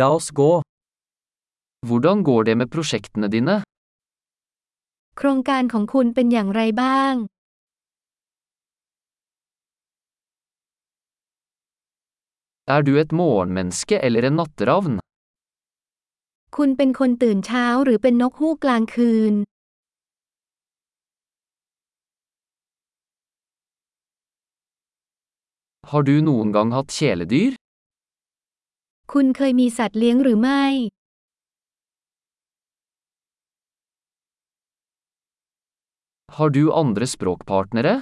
La oss gå. Hvordan går det med prosjektene dine? โครงการของคุณเป็นอย่างไรบ้าง Er du et morgenmenneske eller en natteravn? คุณเป็นคนตื่นเช้าหรือเป็นนกฮูกกลางคืน Har du noen gang hatt kjæledyr? คุณเคยมีสัตว์เลี้ยงหรือไม่ Har du andre språkpartnere?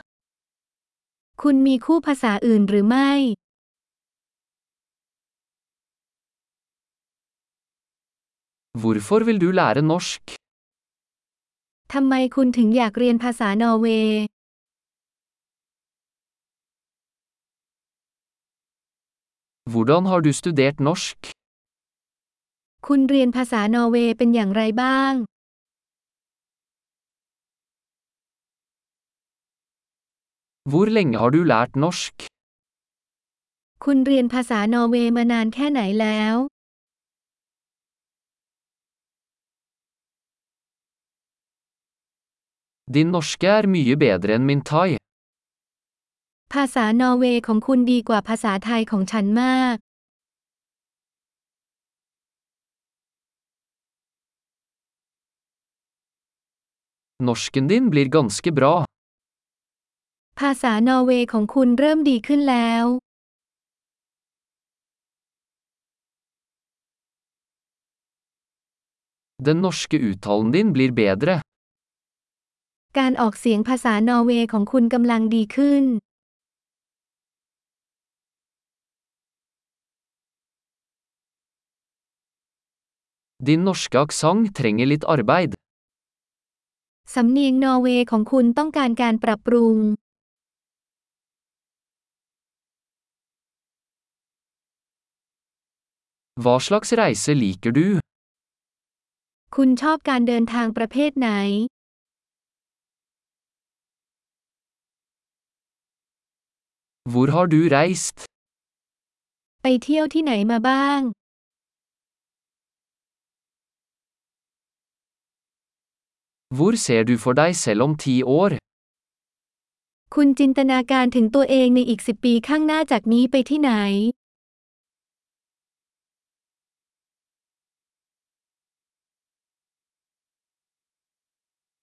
คุณมีคู่ภาษาอื่นหรือไม่ Hvorfor vil du lære norsk? ทำไมคุณถึงอยากเรียนภาษานอร์เวย์ Hvordan har du studert norsk? คุณเรียนภาษานอร์เวย์เป็นอย่างไรบ้าง Hvor lenge har du lært norsk? คุณเรียนภาษานอร์เวย์มานานแค่ไหนแล้ว Din norske er mye bedre enn min thai. ภาษานอร์เวย์ของคุณดีกว่าภาษาไทยของฉันมาก Norsken din blir ganske bra. ภาษานอร์เวย์ของคุณเริ่มดีขึ้นแล้ว Den norske uttalen din blir bedre. การออกเสียงภาษานอร์เวย์ของคุณกำลังดีขึ้น Din norske aksent trenger litt arbeid. สำเนียงนอร์เวย์ของคุณต้องการการปรับปรุง Hva slags reise liker du? คุณชอบการเดินทางประเภทไหน Hvor har du reist? ไปเที่ยวที่ไหนมาบ้าง Hvor ser du for deg selv om ti år? คุณจินตนาการถึงตัวเองในอีกสิบปีข้างหน้าจากนี้ไปที่ไหน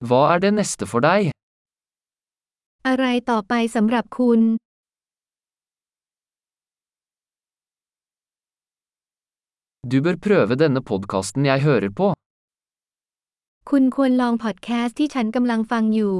Hva er det neste for deg? อะไรต่อไปสำหรับคุณ Du bør prøve denne podkasten jeg hører på. คุณควรลองพอดแคสต์ที่ฉันกำลังฟังอยู่